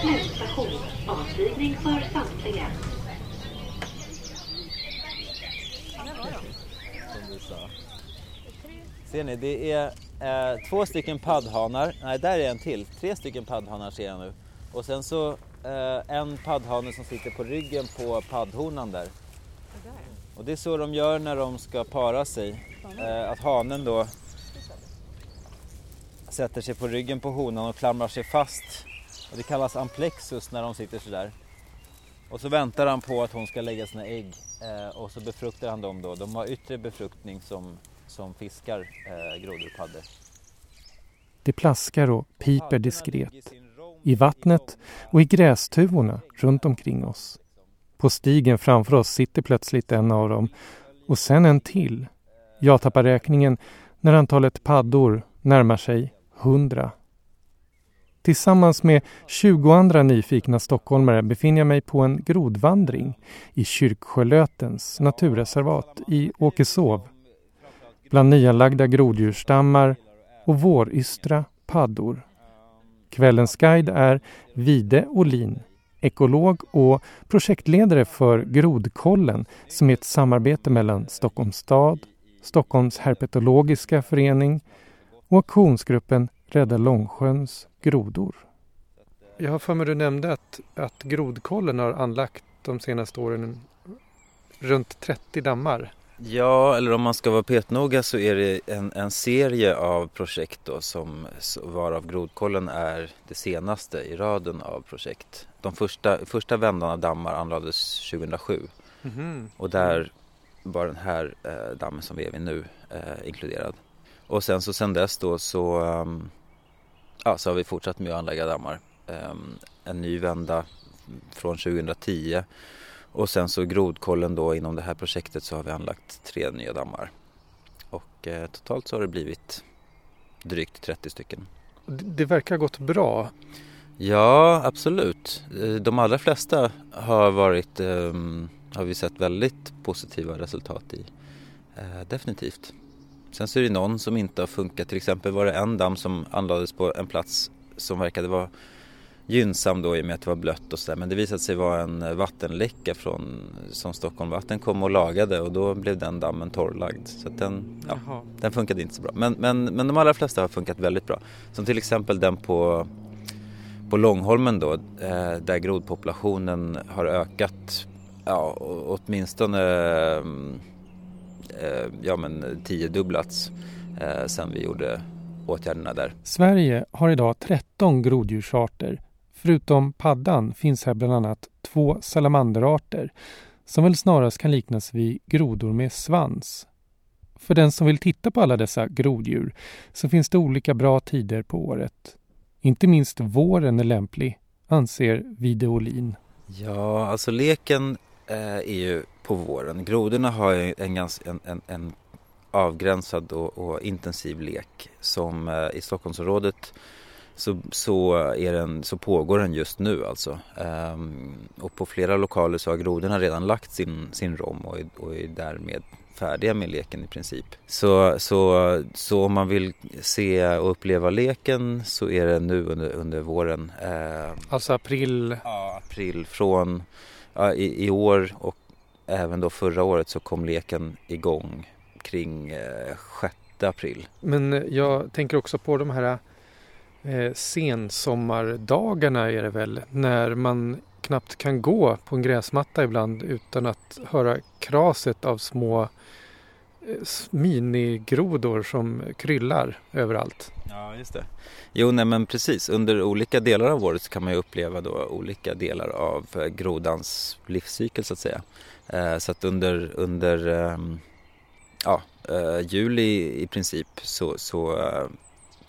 Slutstation, avstigning för samtliga. Ser ni, det är eh, två stycken paddhanar. Nej, där är en till. Tre stycken paddhanar ser jag nu. Och sen så eh, en paddhane som sitter på ryggen på paddhonan där. Och det är så de gör när de ska para sig. Eh, att hanen då sätter sig på ryggen på honan och klamrar sig fast. Och det kallas amplexus när de sitter sådär. Och så väntar han på att hon ska lägga sina ägg eh, och så befruktar han dem då. De har yttre befruktning som, som fiskar, eh, grodor och paddor. Det plaskar och piper diskret. I vattnet och i grästuvorna runt omkring oss. På stigen framför oss sitter plötsligt en av dem och sen en till. Jag tappar räkningen när antalet paddor närmar sig hundra. Tillsammans med 20 andra nyfikna stockholmare befinner jag mig på en grodvandring i Kyrksjölötens naturreservat i Åkeshov. Bland nyanlagda groddjursstammar och vårystra paddor. Kvällens guide är Vide Olin, ekolog och projektledare för Grodkollen som är ett samarbete mellan Stockholms stad, Stockholms herpetologiska förening och aktionsgruppen Rädda Långsjöns grodor. Jag har för mig du nämnde att, att Grodkollen har anlagt de senaste åren runt 30 dammar. Ja, eller om man ska vara petnoga så är det en, en serie av projekt då som varav Grodkollen är det senaste i raden av projekt. De första, första vändan av dammar anlades 2007 Mhm. och där var den här eh, dammen som vi är vid nu eh, inkluderad. Och sen så sen dess då så, ehm, ja, så har vi fortsatt med att anlägga dammar. Ehm, en ny vända från 2010 och sen så grodkollen då inom det här projektet så har vi anlagt tre nya dammar. Och eh, totalt så har det blivit drygt 30 stycken. Det, verkar ha gått bra. Ja, absolut. Eh, De allra flesta har varit, ehm, har vi sett väldigt positiva resultat i. Eh, definitivt. Sen så är det någon som inte har funkat. Till exempel var det en damm som anlades på en plats som verkade vara gynnsam då i och med att det var blött och sådär. Men det visade sig vara en vattenläcka från, som Stockholm Vatten kom och lagade och då blev den dammen torrlagd. Så den, ja, den funkade inte så bra. Men, men, men de allra flesta har funkat väldigt bra. Som till exempel den på, på Långholmen då, eh, där grodpopulationen har ökat ja, åtminstone eh, ja, men tiodubblats eh, sen vi gjorde åtgärderna där. Sverige har idag 13 groddjursarter. Förutom paddan finns här bland annat två salamanderarter som väl snarast kan liknas vid grodor med svans. För den som vill titta på alla dessa groddjur så finns det olika bra tider på året. Inte minst våren är lämplig, anser Vide Olin. Ja, alltså leken eh, är ju på våren. Grodorna har ju en, en, en, en avgränsad och, och intensiv lek som eh, i Stockholmsområdet så, så, är den, så pågår den just nu alltså. Ehm, och på flera lokaler så har grodorna redan lagt sin, sin rom och är, och är därmed färdiga med leken i princip. Så, så, så om man vill se och uppleva leken så är det nu under, under våren. Ehm, Alltså april. Ja, april från i, i år och även då förra året så kom leken igång kring eh, 6 april. Men eh, jag tänker också på de här eh, sensommardagarna är det väl, när man knappt kan gå på en gräsmatta ibland utan att höra kraset av små eh, minigrodor som kryllar överallt. Ja, just det. Jo, nej men precis. Under olika delar av året så kan man ju uppleva då olika delar av eh, grodans livscykel så att säga. Eh, så att under, under ehm, ja, eh, juli i princip så, så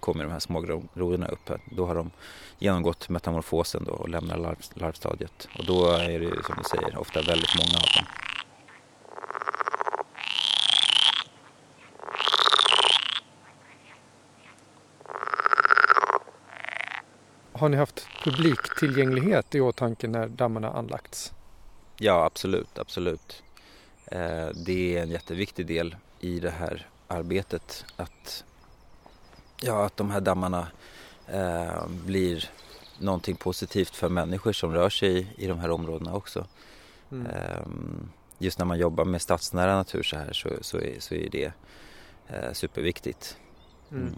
kommer de här små grodorna upp. Då har de genomgått metamorfosen då och lämnar larv, larvstadiet. Och då är det ju som du säger ofta väldigt många av dem. Har ni haft publiktillgänglighet i åtanke när dammarna anlagts? Ja, absolut, absolut. Eh, det är en jätteviktig del i det här arbetet att ja, att de här dammarna eh, blir någonting positivt för människor som rör sig i, i de här områdena också. Mm. Eh, just när man jobbar med stadsnära natur så här så, så, är, så är det superviktigt. Mm.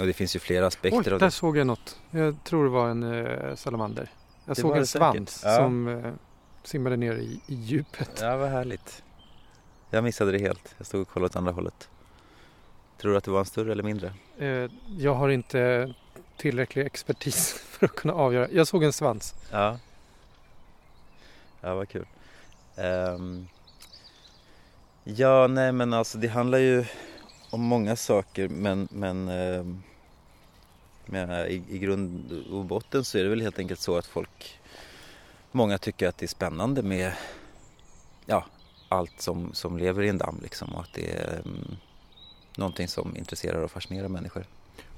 Och det finns ju flera aspekter Oj, av där det. såg jag något. Jag tror det var en eh, salamander. Jag Det såg en svans Ja. som eh, simmade ner i, i djupet. Ja, vad härligt. Jag missade det helt. Jag stod och kollade åt andra hållet. Tror du att det var en större eller mindre? Eh, jag har inte tillräcklig expertis för att kunna avgöra. Jag såg en svans. Ja. Ja, vad kul. Ehm, ja, nej men alltså det handlar ju om många saker men, men eh, i, i grund och botten så är det väl helt enkelt så att folk Många tycker att det är spännande med ja, allt som, som lever i en damm liksom och att det är um, någonting som intresserar och fascinerar människor.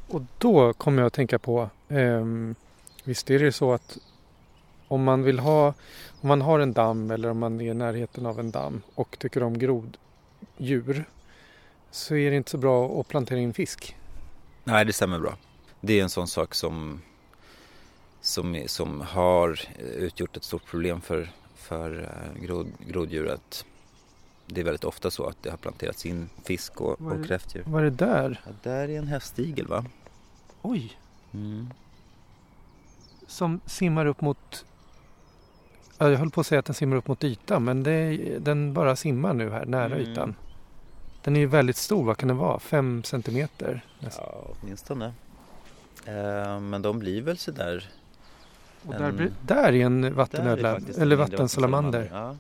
Och då kommer jag att tänka på, eh, visst är det så att om man vill ha, om man har en damm eller om man är i närheten av en damm och tycker om groddjur så är det inte så bra att plantera in fisk. Nej, det stämmer bra. Det är en sån sak som, som, som har utgjort ett stort problem för, för eh, grod, groddjur. Att det är väldigt ofta så att det har planterats in fisk och, Vad är och kräftdjur. Vad är det där? Ja, där är en hästigel va? Oj! Mm. Som simmar upp mot... Ja, jag höll på att säga att den simmar upp mot ytan men det, den bara simmar nu här nära Mm. ytan. Den är ju väldigt stor, vad kan den vara? Fem centimeter? nästan. Ja, åtminstone. Eh, men de blir väl sådär Och en- där, blir- där är en vattenödla, en eller vattensalamander. Ja.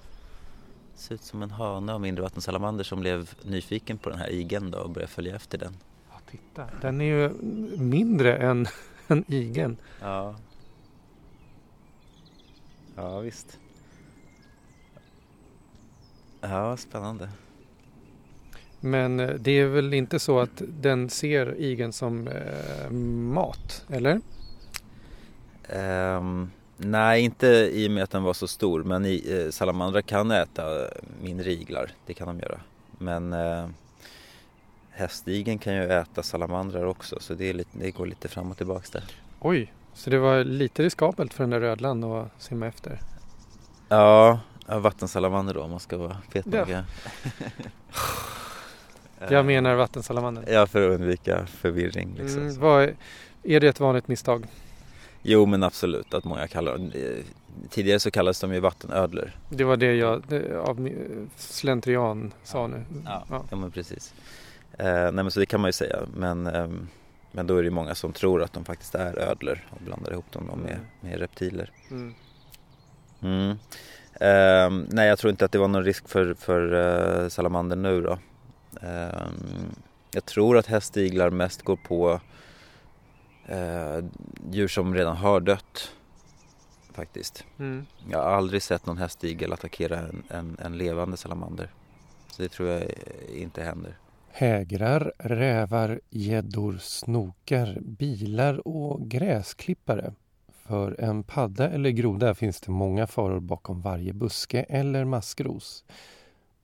Ser ut som en hane av mindre vattensalamander som blev nyfiken på den här igeln då och började följa efter den. Ja, titta. Den är ju mindre än, än igeln. Ja. Ja, visst. Ja, spännande. Men eh, det är väl inte så att den ser igeln som eh, mat, eller? Ehm, nej, inte i och med att den var så stor, men i, eh, salamandrar kan äta mindre iglar. Det kan de göra. Men eh, hästigeln kan ju äta salamandrar också, så det, är lite, det går lite fram och tillbaks där. Oj, så det var lite riskabelt för den där rödlan att simma efter. Ja, ja, vattensalamander då om man ska vara petnoga. Jag menar vattensalamandern. Ja, för att undvika förvirring liksom. Mm, vad, är- det ett vanligt misstag? Jo, men absolut att många kallar dem. eh, Tidigare så kallades de ju vattenödlor. Det var det jag det, av slentrian sa nu. Ja, Ja. ja men precis. Eh, nej men så det kan man ju säga. Men, ehm, men då är det ju många som tror att de faktiskt är ödlor och blandar ihop dem med, med reptiler. Mm. Mm. Ehm, nej, jag tror inte att det var någon risk för, för uh, salamander nu då. Ehm, jag tror att hästiglar mest går på eh, djur som redan har dött. Faktiskt. Mm. Jag har aldrig sett någon hästigel attackera en, en, en levande salamander. Så det tror jag inte händer. Hägrar, rävar, gäddor, snokar, bilar och gräsklippare. För en padda eller groda finns det många faror bakom varje buske eller maskros.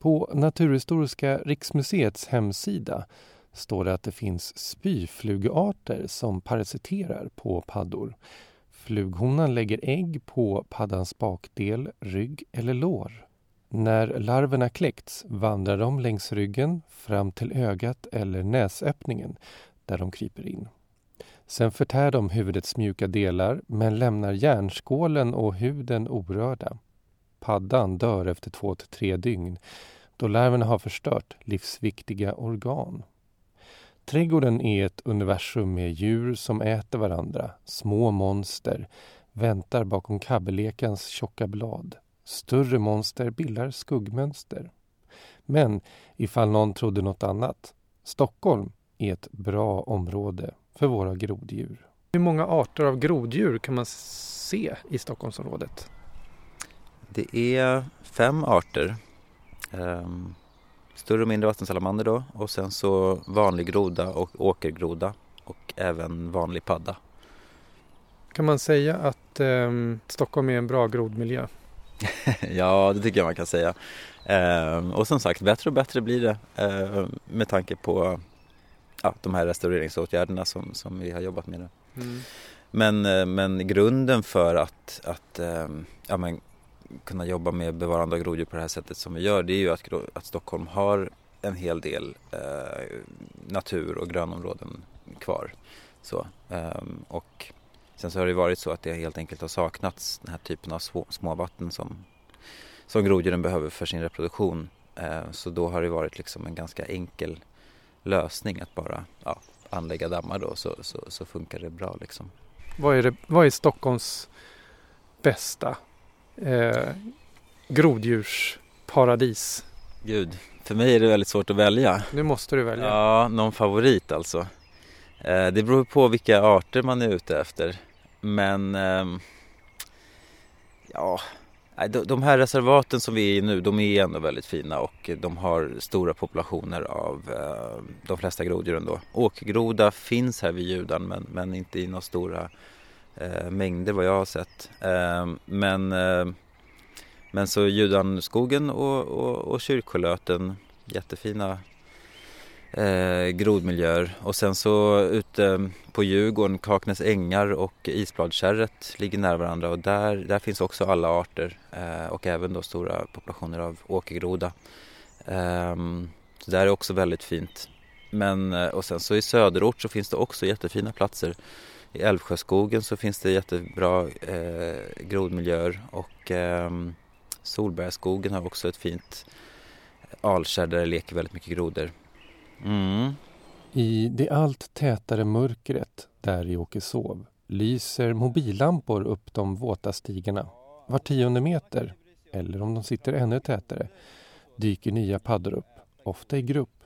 På Naturhistoriska riksmuseets hemsida står det att det finns spyflugarter som parasiterar på paddor. Flughonan lägger ägg på paddans bakdel, rygg eller lår. När larverna kläckts vandrar de längs ryggen fram till ögat eller näsöppningen där de kryper in. Sen förtär de huvudets mjuka delar men lämnar hjärnskålen och huden orörda. Paddan dör efter två till tre dygn då larverna har förstört livsviktiga organ. Trädgården är ett universum med djur som äter varandra, små monster, väntar bakom kabbelekans tjocka blad. Större monster bildar skuggmönster. Men ifall någon trodde något annat, Stockholm är ett bra område för våra groddjur. Hur många arter av groddjur kan man se i Stockholmsområdet? Det är fem arter. Ehm, större och mindre vattensalamander då och sen så vanlig groda och åkergroda och även vanlig padda. Kan man säga att ehm, Stockholm är en bra grodmiljö? ja, det tycker jag man kan säga. Ehm, och som sagt, bättre och bättre blir det med tanke på ja, de här restaureringsåtgärderna som, som vi har jobbat med nu. Mm. Men, eh, men grunden för att, att ja, men, kunna jobba med bevarande av groddjur på det här sättet som vi gör det är ju att, att Stockholm har en hel del eh, natur och grönområden kvar. Så, eh, och sen så har det varit så att det helt enkelt har saknats den här typen av små, småvatten som, som groddjuren behöver för sin reproduktion. Eh, så då har det varit liksom en ganska enkel lösning att bara ja, anlägga dammar då så, så, så, funkar det bra liksom. Vad är, det, vad är Stockholms bästa eh, groddjursparadis? Gud, för mig är det väldigt svårt att välja. Nu måste du välja. Ja, någon favorit alltså. Eh, det beror på vilka arter man är ute efter. Men ehm, ja, de här reservaten som vi är i nu, de är ändå väldigt fina och de har stora populationer av eh, de flesta groddjuren då. Åkergroda finns här vid Ljudan men, men inte i några stora eh, mängder vad jag har sett. Eh, men eh, men så Ljudanskogen och, och, och Kyrkolöten, jättefina eh, grodmiljöer. Och sen så ute på Djurgården, Kaknäs ängar och Isbladskärret ligger nära varandra och där, där finns också alla arter eh, och även då stora populationer av åkergroda. Eh, så där är också väldigt fint. Men, eh, och sen så i söderort så finns det också jättefina platser. I Älvsjöskogen så finns det jättebra eh, grodmiljöer och eh, Solbergsskogen har också ett fint eh, alkärr där det leker väldigt mycket grodor. Mm. I det allt tätare mörkret där i Åkeshov lyser mobillampor upp de våta stigarna. Var tionde meter, eller om de sitter ännu tätare, dyker nya paddor upp, ofta i grupp.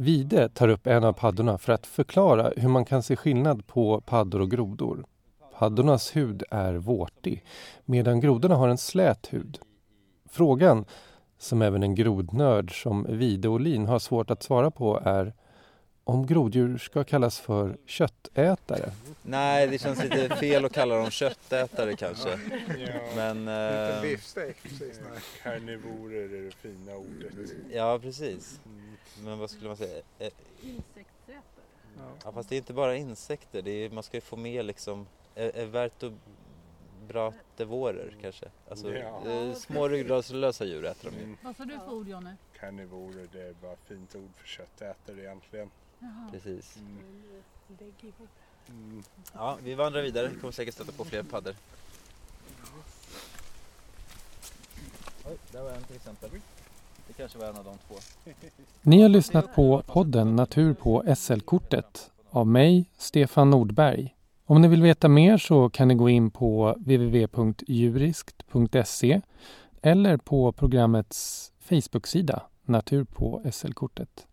Vide tar upp en av paddorna för att förklara hur man kan se skillnad på paddor och grodor. Paddornas hud är vårtig medan grodorna har en slät hud. Frågan, som även en grodnörd som Vide Olin har svårt att svara på är om groddjur ska kallas för köttätare? Nej, det känns lite fel att kalla dem köttätare kanske. Ja, Men... Lite äh... biffstek precis. Nej. Karnivorer är det fina ordet. Ja, precis. Mm. Men vad skulle man säga? Insektsätare? Ja, fast det är inte bara insekter. Det är, man ska ju få med liksom är vertebratevorer kanske. Alltså ja. eh, små ryggradslösa djur äter de ju. Mm. Vad sa du för ord Jonny? Karnivorer, det är bara fint ord för köttätare egentligen. Jaha. Precis. Mm. Mm. Ja, vi vandrar vidare. Vi kommer säkert stöta på fler paddor. Oj, där var en till exempel. Det kanske var en av de två. Ni har lyssnat på podden Natur på SL-kortet av mig, Stefan Nordberg. Om ni vill veta mer så kan ni gå in på www.juriskt.se eller på programmets Facebook-sida Natur på SL-kortet.